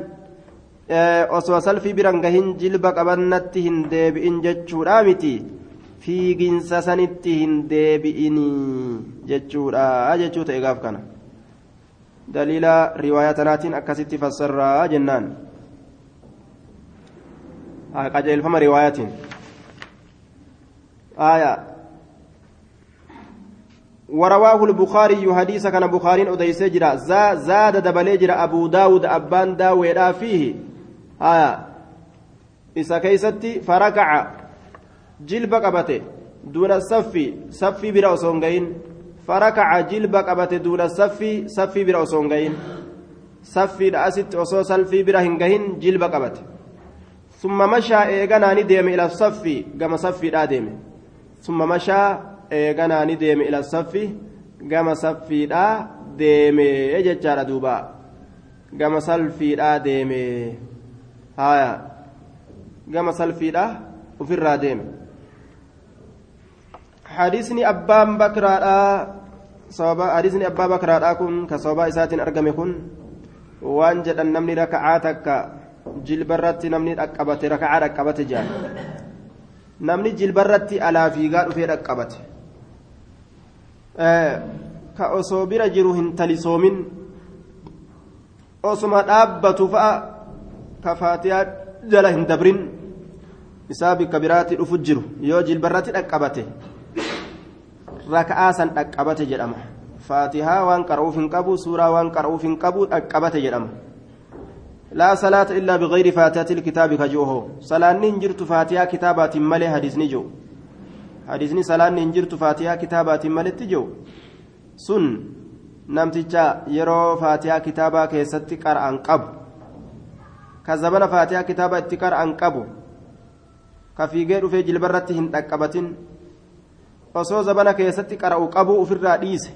A: osoo salfii biran gahin jilba qabannatti hin deebi'in jechuudha miti fiiginsa sanitti hin deebi'in jechuudha jechuu ta'e gaaf kana daliila riwaayaa tanaatiin akkasitti fassarraa jennaan qajeelfama riwaayaatiin آية. ورواه البخاري حديث كان بخاري أديس جرا. زاد دبلي جرا. أبو داود أبان داويدا فيه. آية. إسا كيستي فركع. جلب قبته دون الصف صف برا وسونغين فركع جلب قبته دون الصف صف برا وسونغين صف الأسد وصو سلفي برا هنغين جلب قبته نديم إلى الصف كما صف داديم. ثم مشى إيغانا نديم إلى الصف كما صف دا ديم يجتشار دوبا. كما صف دا ديم هايا. كما صف دا وفي الراديم. حديثني أبان بكرا sababa hadiisni abbaa bakaraadhaa kun ka sababa isaatiin argame kun waan jedhan namni raka'aa takka jilbarratti namni dhaqqabate raka'aa dhaqqabate jedhan namni jilbarratti alaa fiigaa dhufee dhaqqabate. Ka osoo bira jiru hin talisoomin. Osuma dhaabbatu fa'a ka faatiyaa jala hin dabrin. Isaa bikka biraatti dhufu jiru. Yoo jilbarratti dhaqqabate raka'aa san dhaqqabate jedhama. Faatihaa waan qara'uuf hin qabu suuraa waan qara'uuf hin qabu dhaqqabate jedhama لا صلاة إلا بغير فاتحة الكتاب كجوه صلاة ننجرت فاتحة كتابات ملي حديث نجو حديث صلاة ننجرت فاتحة كتابات ملي تجو سن keessatti qara'an qabu ka zabana faatiyaa kitaaba itti qara'an qabu ka fiigee dhufee jilbarratti hin dhaqqabatin osoo zabana keessatti qara'u qabuu ofirraa dhiise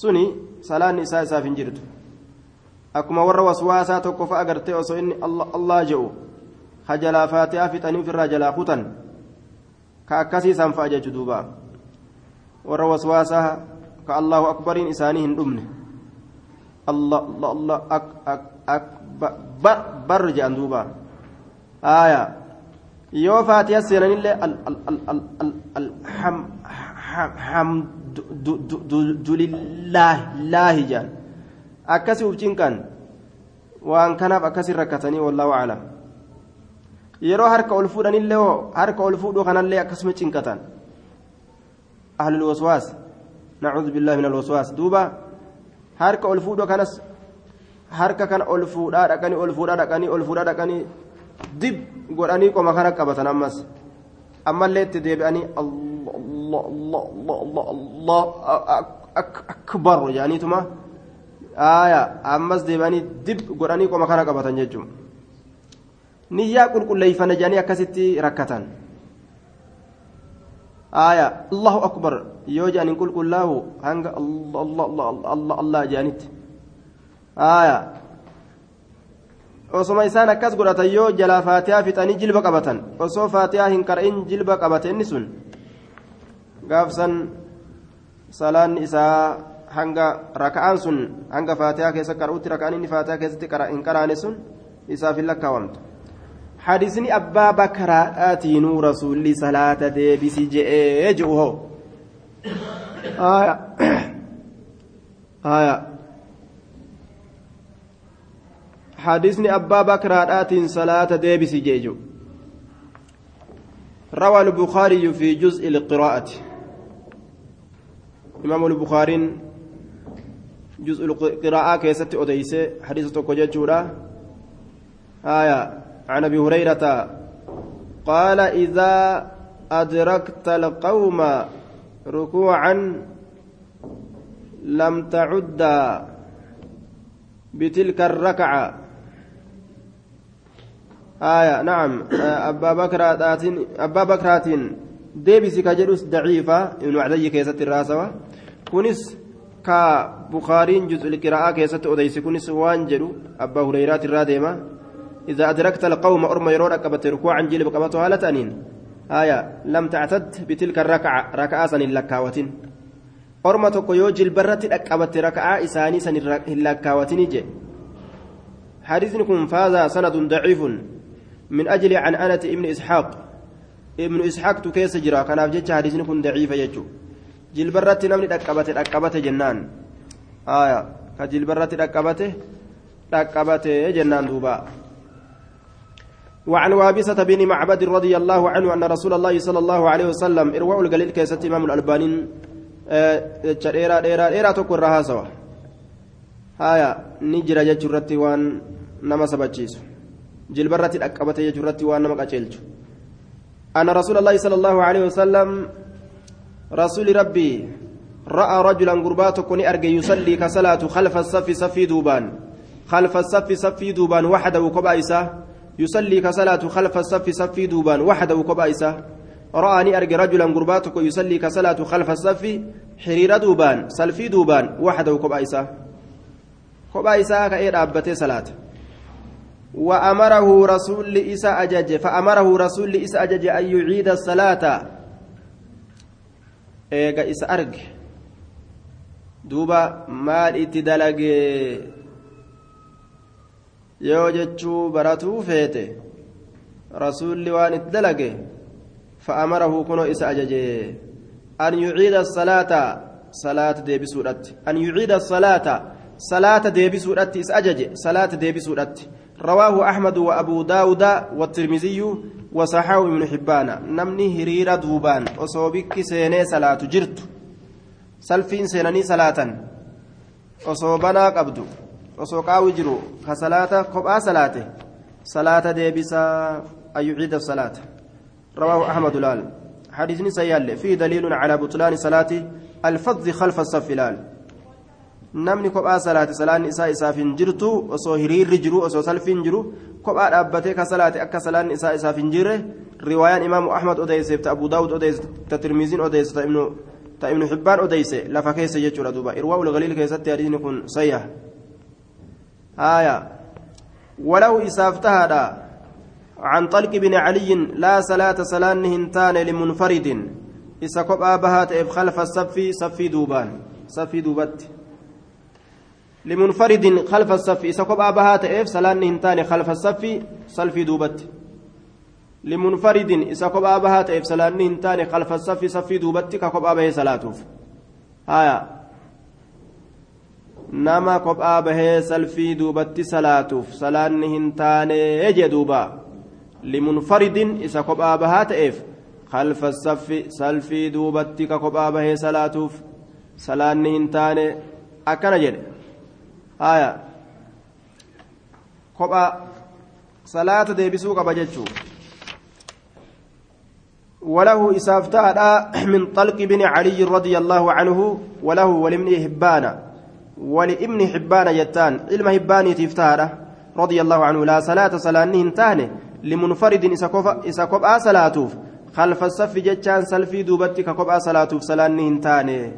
A: suni salaanni isaa akkuma warra waswaasaa tokko fa'a agartee osoo inni allah je'u ka jalaa faatiyaa fixanii ofirraa jalaa kutan ka akkasii san fa'a jechu duuba warra waswaasaa ka allahu akbariin isaanii hin dhumne allah allah akbar bar je'an duuba aayaa yoo faatiha seenanillee alhamdulillaahi jaan akkasi ufcinkan waan kanaaf akkasin rakkatanii wallaahu aclam yeroo harka ol fuudhanillee hoo harka ol fuudhuu kanallee akkasuma cinqatan ahlul waswaas billaahi min alwaswaas duuba harka ol fuudhuu kanas harka kana ol fuudhaa dhaqanii ol fuudhaa dhaqanii ol fuudhaa dhaqanii dib godhanii qoma kana qabatan ammas ammallee itti deebi'anii akbar jedhaniituma aaya ammas deebi'anii dib godhanii qoma kana qabatan jechuun niyyaa qulqulleeyfana jedhanii akkasitti rakkatan aaya allahu akbar yoo jedhaniin qulqullaa'u hanga allah jedhanitti aaya osoma isaan akkas godhatan yoo jalaa faatiyaa fixanii jilba qabatan osoo faatiyaa hin qara'in jilba qabate inni sun gaafsan salaanni isaa hanga raka'aan sun hanga faatiyaa keessa qara'utti raka'aan inni faatiyaa keessatti hin qaraane sun isaaf hin lakkaawamtu hadisni abbaa bakaraadhaatinuu rasuulli salaata deebisi je'ee je'u hoo حديثني أبا بكر آتين صلاة ديبس جيجو روى البخاري في جزء القراءة إمام البخاري جزء القراءة كيست أديس حديث تقوجة آية عن أبي هريرة قال إذا أدركت القوم ركوعا لم تعد بتلك الركعة. آية نعم. أبا بكرات أبا بكرات ديبسي كجلوس ضعيفة ابن عدي كيست الراسوة. كونس كبخارين جزء القراءة كيست أديس كونس وانجلو أبا هريرات الرادمة إذا أدركت القوم أرمى يرون أكبت ركوعا جلب قبته هالة أنين آية لم تعتد بتلك الركعة ركعة سن اللكاوة أرمى تقيو جلبرة أكبت ركعة إساني سن اللكاوة نجي حديث كن فاز سند ضعيف من أجل عن أنة ابن إسحاق ابن إسحاق تكيس جرا كان أبجد حديث كن ضعيف يجو جلبرة نمني أكبت أكبت جنان آية كجلبرة أكبت أكبت جنان دوبا وعن وابسة بن معبد رضي الله عنه أن رسول الله صلى الله عليه وسلم إرواء القليل كيسة إمام الألبانين دheeraa dheeraa dheeraa tokko irraa haasawa haya ni jira jechuu irratti waan nama sabachiisu jilba irratti dhaqqabate jechuu irratti waan nama qaceelchu أن رسول الله صلى الله عليه وسلم رسول ربي رأى رجلا قربات كوني أرجي يصلي كصلاة خلف الصف صفي دوبان. خلف الصف صفي دوبان وحده وكبايسة يصلي كصلاة خلف الصف صفي دوبان وحده وكبايسة رآني أرجي رجلا قرباتك يصلي كصلاة خلف الصف حرير دوبان سلفي دوبان وحده وكبايسة كبايسة كأير أبتي صلاة. وأمره رسول إسا أجج فأمره رسول إسا أجج أن يعيد الصلاة. إيجا إسا أرج دوبا مال اتدلق yoo jechuu baratuu feete rasuulli waan itti dalage fa'amarahu kunoo isa ajaje an yuciida salaata salaata deebisuudhatti an yuciida salaata salaata deebisuudhatti isa ajaje salaata deebisuudhatti رواه أحمد وأبو داود والترمذي وصححه ابن حبان. نمني هريرة دوبان. وصوبك سيني صلاة جرت. سلفين سينني صلاة وصوبنا قبدو jiru ka salaata kophaa salaate salaata deebisaa an yuciida salaata رواه أحمد لال. حديث سيال فيه دليل على بطلان صلاة الفض خلف الصف لال. Namni kophaa salaate salaan isaa isaaf hin jirtu osoo hiriirri jiru osoo salfiin jiru kophaa dhaabbatee ka salaate akka salaan isaa isaaf hin jirre riwaayaan imaamu ahmad odeyseef ta abu daawud odeyse ta tirmiziin odeyse ta ibnu ta ibnu xibbaan odeyse lafa keessa jechuudha duuba irwaa ulgaliil keessatti hadiisni kun sayyah آية وله إسافتها عن طلق بن علي لا صلاة صلاة هنتان لمنفرد إسا كبا بهات خلف الصف صفي دوبان صفي دوبت لمنفرد خلف الصف إسا كبا بهات إف صلاة هنتان خلف الصف صلفي دوبت لمنفرد إسا كبا بهات إف صلاة هنتان خلف الصف صفي دوبت ككبا به صلاته آية nama kophaa bahee salfii duubatti salaatuuf salaanni hin taane jee duuba limunfaridin isa kophaa bahaa ta'eef khalfa saffi salfii duubatti ka kophaa bahee salaatuuf salaanni hin taane akkana jedhe haya kophaa salaata deebisuu qaba jechuu وله إسافتها من طلق بن علي رضي الله عنه وله ولمن حبان ولابن حبان يتان علم حبان تفتاره رضي الله عنه لا صلاة صلانهن تاني لمنفرد إسا كبأ صلاتوف خلف الصف جتان سلفي دوبتي ككبأ صلاتوف صلانهن تاني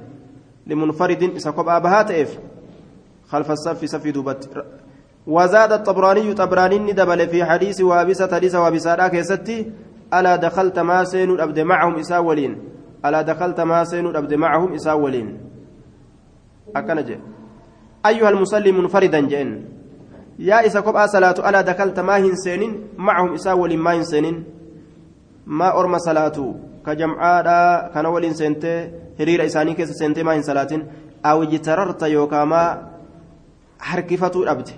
A: لمنفرد إسا كبأ بهات إف خلف الصف صفي دوبتي وزاد الطبراني طبراني ندبل في حديث وابسة حديث وابسة كيستي ألا دخلت ما سين الأبد معهم إساولين ألا دخلت ما سين الأبد معهم إساولين أكنجي أيها المصلي منفردا جئن يا إسا كبأ صلاة ألا دخلت ما هنسين معهم إساول ما هنسين ما أرمى صلاة كجمعاء كان ولين سنتي هرير إساني كيس سنتي ما هن صلاة أو اجتررت harkifatuu dhabde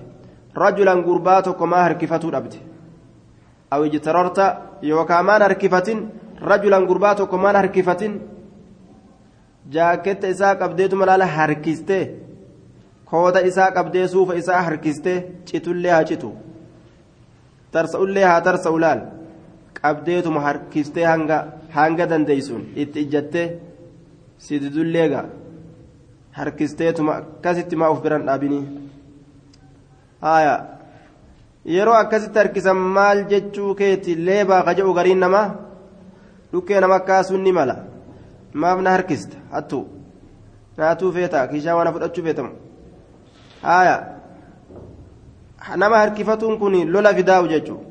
A: rajulan gurbaa tokko maa harkifatuu dhabde aw ijtararta yookaan maan harkifatin? Rajulan gurbaa tokko maan harkifatin? Jaaketta isaa qabdeetuma laala harkiste? Kooda isaa qabdee suufa isaa harkiste? Citullee haa citu. Tarsa'ullee haa tarsa'u laal. Qabdeetuma harkistee hanga hanga dandeeysuun itti ijjattee sididullee gaa. Harkisteetuma akkasitti maa uf biran dhaabinii. Yeroo akkasitti harkisan maal jechuu keeti leebaa ka gariin namaa dhukkee nama kaasuun ni mala. Maaf na harkista hattuu. Naatuu feetaa kiishaa waan fudhachuu feetamu. Haya nama harkifatuun kun lola fidaa'u jechuudha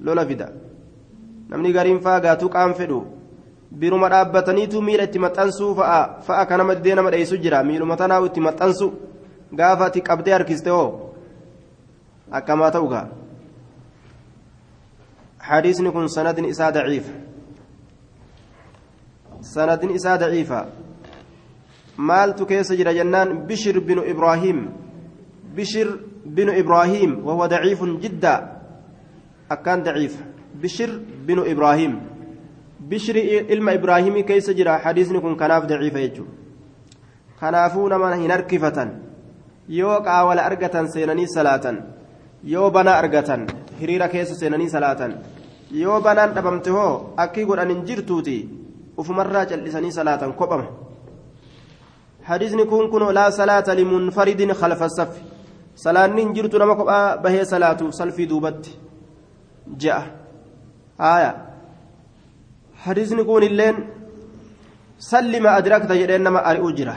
A: lola fida. Namni gariin faa gaatuu qaam fedhu. Biruma dhaabbataniitu miila itti maxxansuu fa'a fa'a kan nama didee nama dheessu jira. Miiluma tanaa itti maxxansu. Gaafa ati qabdee harkiste hoo akkamaa ta'u gaa حديثني كن سند إساء ضعيف. سند إساء ضعيفة مالت كيس جرى جنان بشر بن إبراهيم. بشر بن إبراهيم وهو ضعيف جدا. أكان ضعيف. بشر بن إبراهيم. بشر إلما إبراهيم كيس جرى حديثني كن كناف ضعيف يجو. كنافون من هنركفة يوقع ولا أرقة سينني صلاة yoo banaa argatan hiriira keessa seenanii salaatan yoo banaan dhabamte hoo akkii godhan hin jirtuuti ufumarraa callisanii salaatan kophama hadiisni kun kun laa salaata limunfaridin khalfa saffi salaanni hin jirtu nama kophaa bahee salaatu salfii duubatti je'a haaya hadiisni kun illeen sallima adrakta jedheen nama ari'uu jira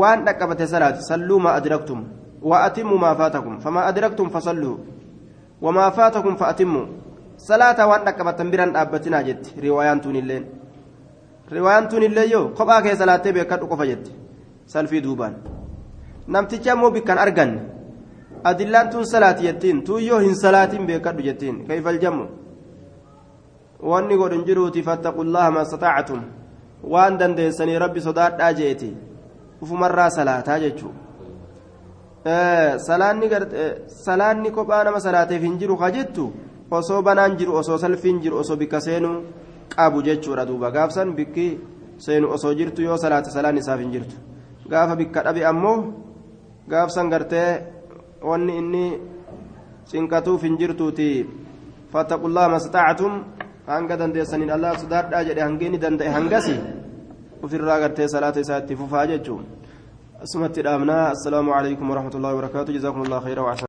A: waan dhaqqabate salaati salluu ma adraktum وأتموا ما فاتكم. فما أدركتم فصلوا. وما فاتكم فأتموا. صلاة وأن كبتن بران أبتنا جت. روايان تون اللين روايان تون اللين يو. قبا كي صلاة بيكت وقفا جت. سلفي دوبان. نمتجا مو بكان أرغن. أدلان تون صلاة يتين. تو يو هن صلاة بيكت جتين. كيف الجمع وأني قد انجروتي فاتقوا الله ما استطعتم. وأن دندسني ربي صدات أجيتي. وفمرة صلاة جتشو. Salaanni kophaa nama salaateef hin jiru jettu osoo banaan jiru osoo salfiin jiru osoo bikka seenu qabu jechuudha duuba gaafsan bikki seenu osoo jirtu yoo salaate salaan isaaf hin jirtu gaafa bikka dhabe ammoo gaafsan gartee wanni inni cinqatuuf hin jirtuuti fattaqullaa mastaactum hanga dandeessaniin allah sodaadhaa jedhe hangeenni danda'e hangasi ofirraa gartee salaata isaa itti fufaa jechuudha. أسمت الأمناء السلام عليكم ورحمة الله وبركاته. جزاكم الله خيرا وأحسن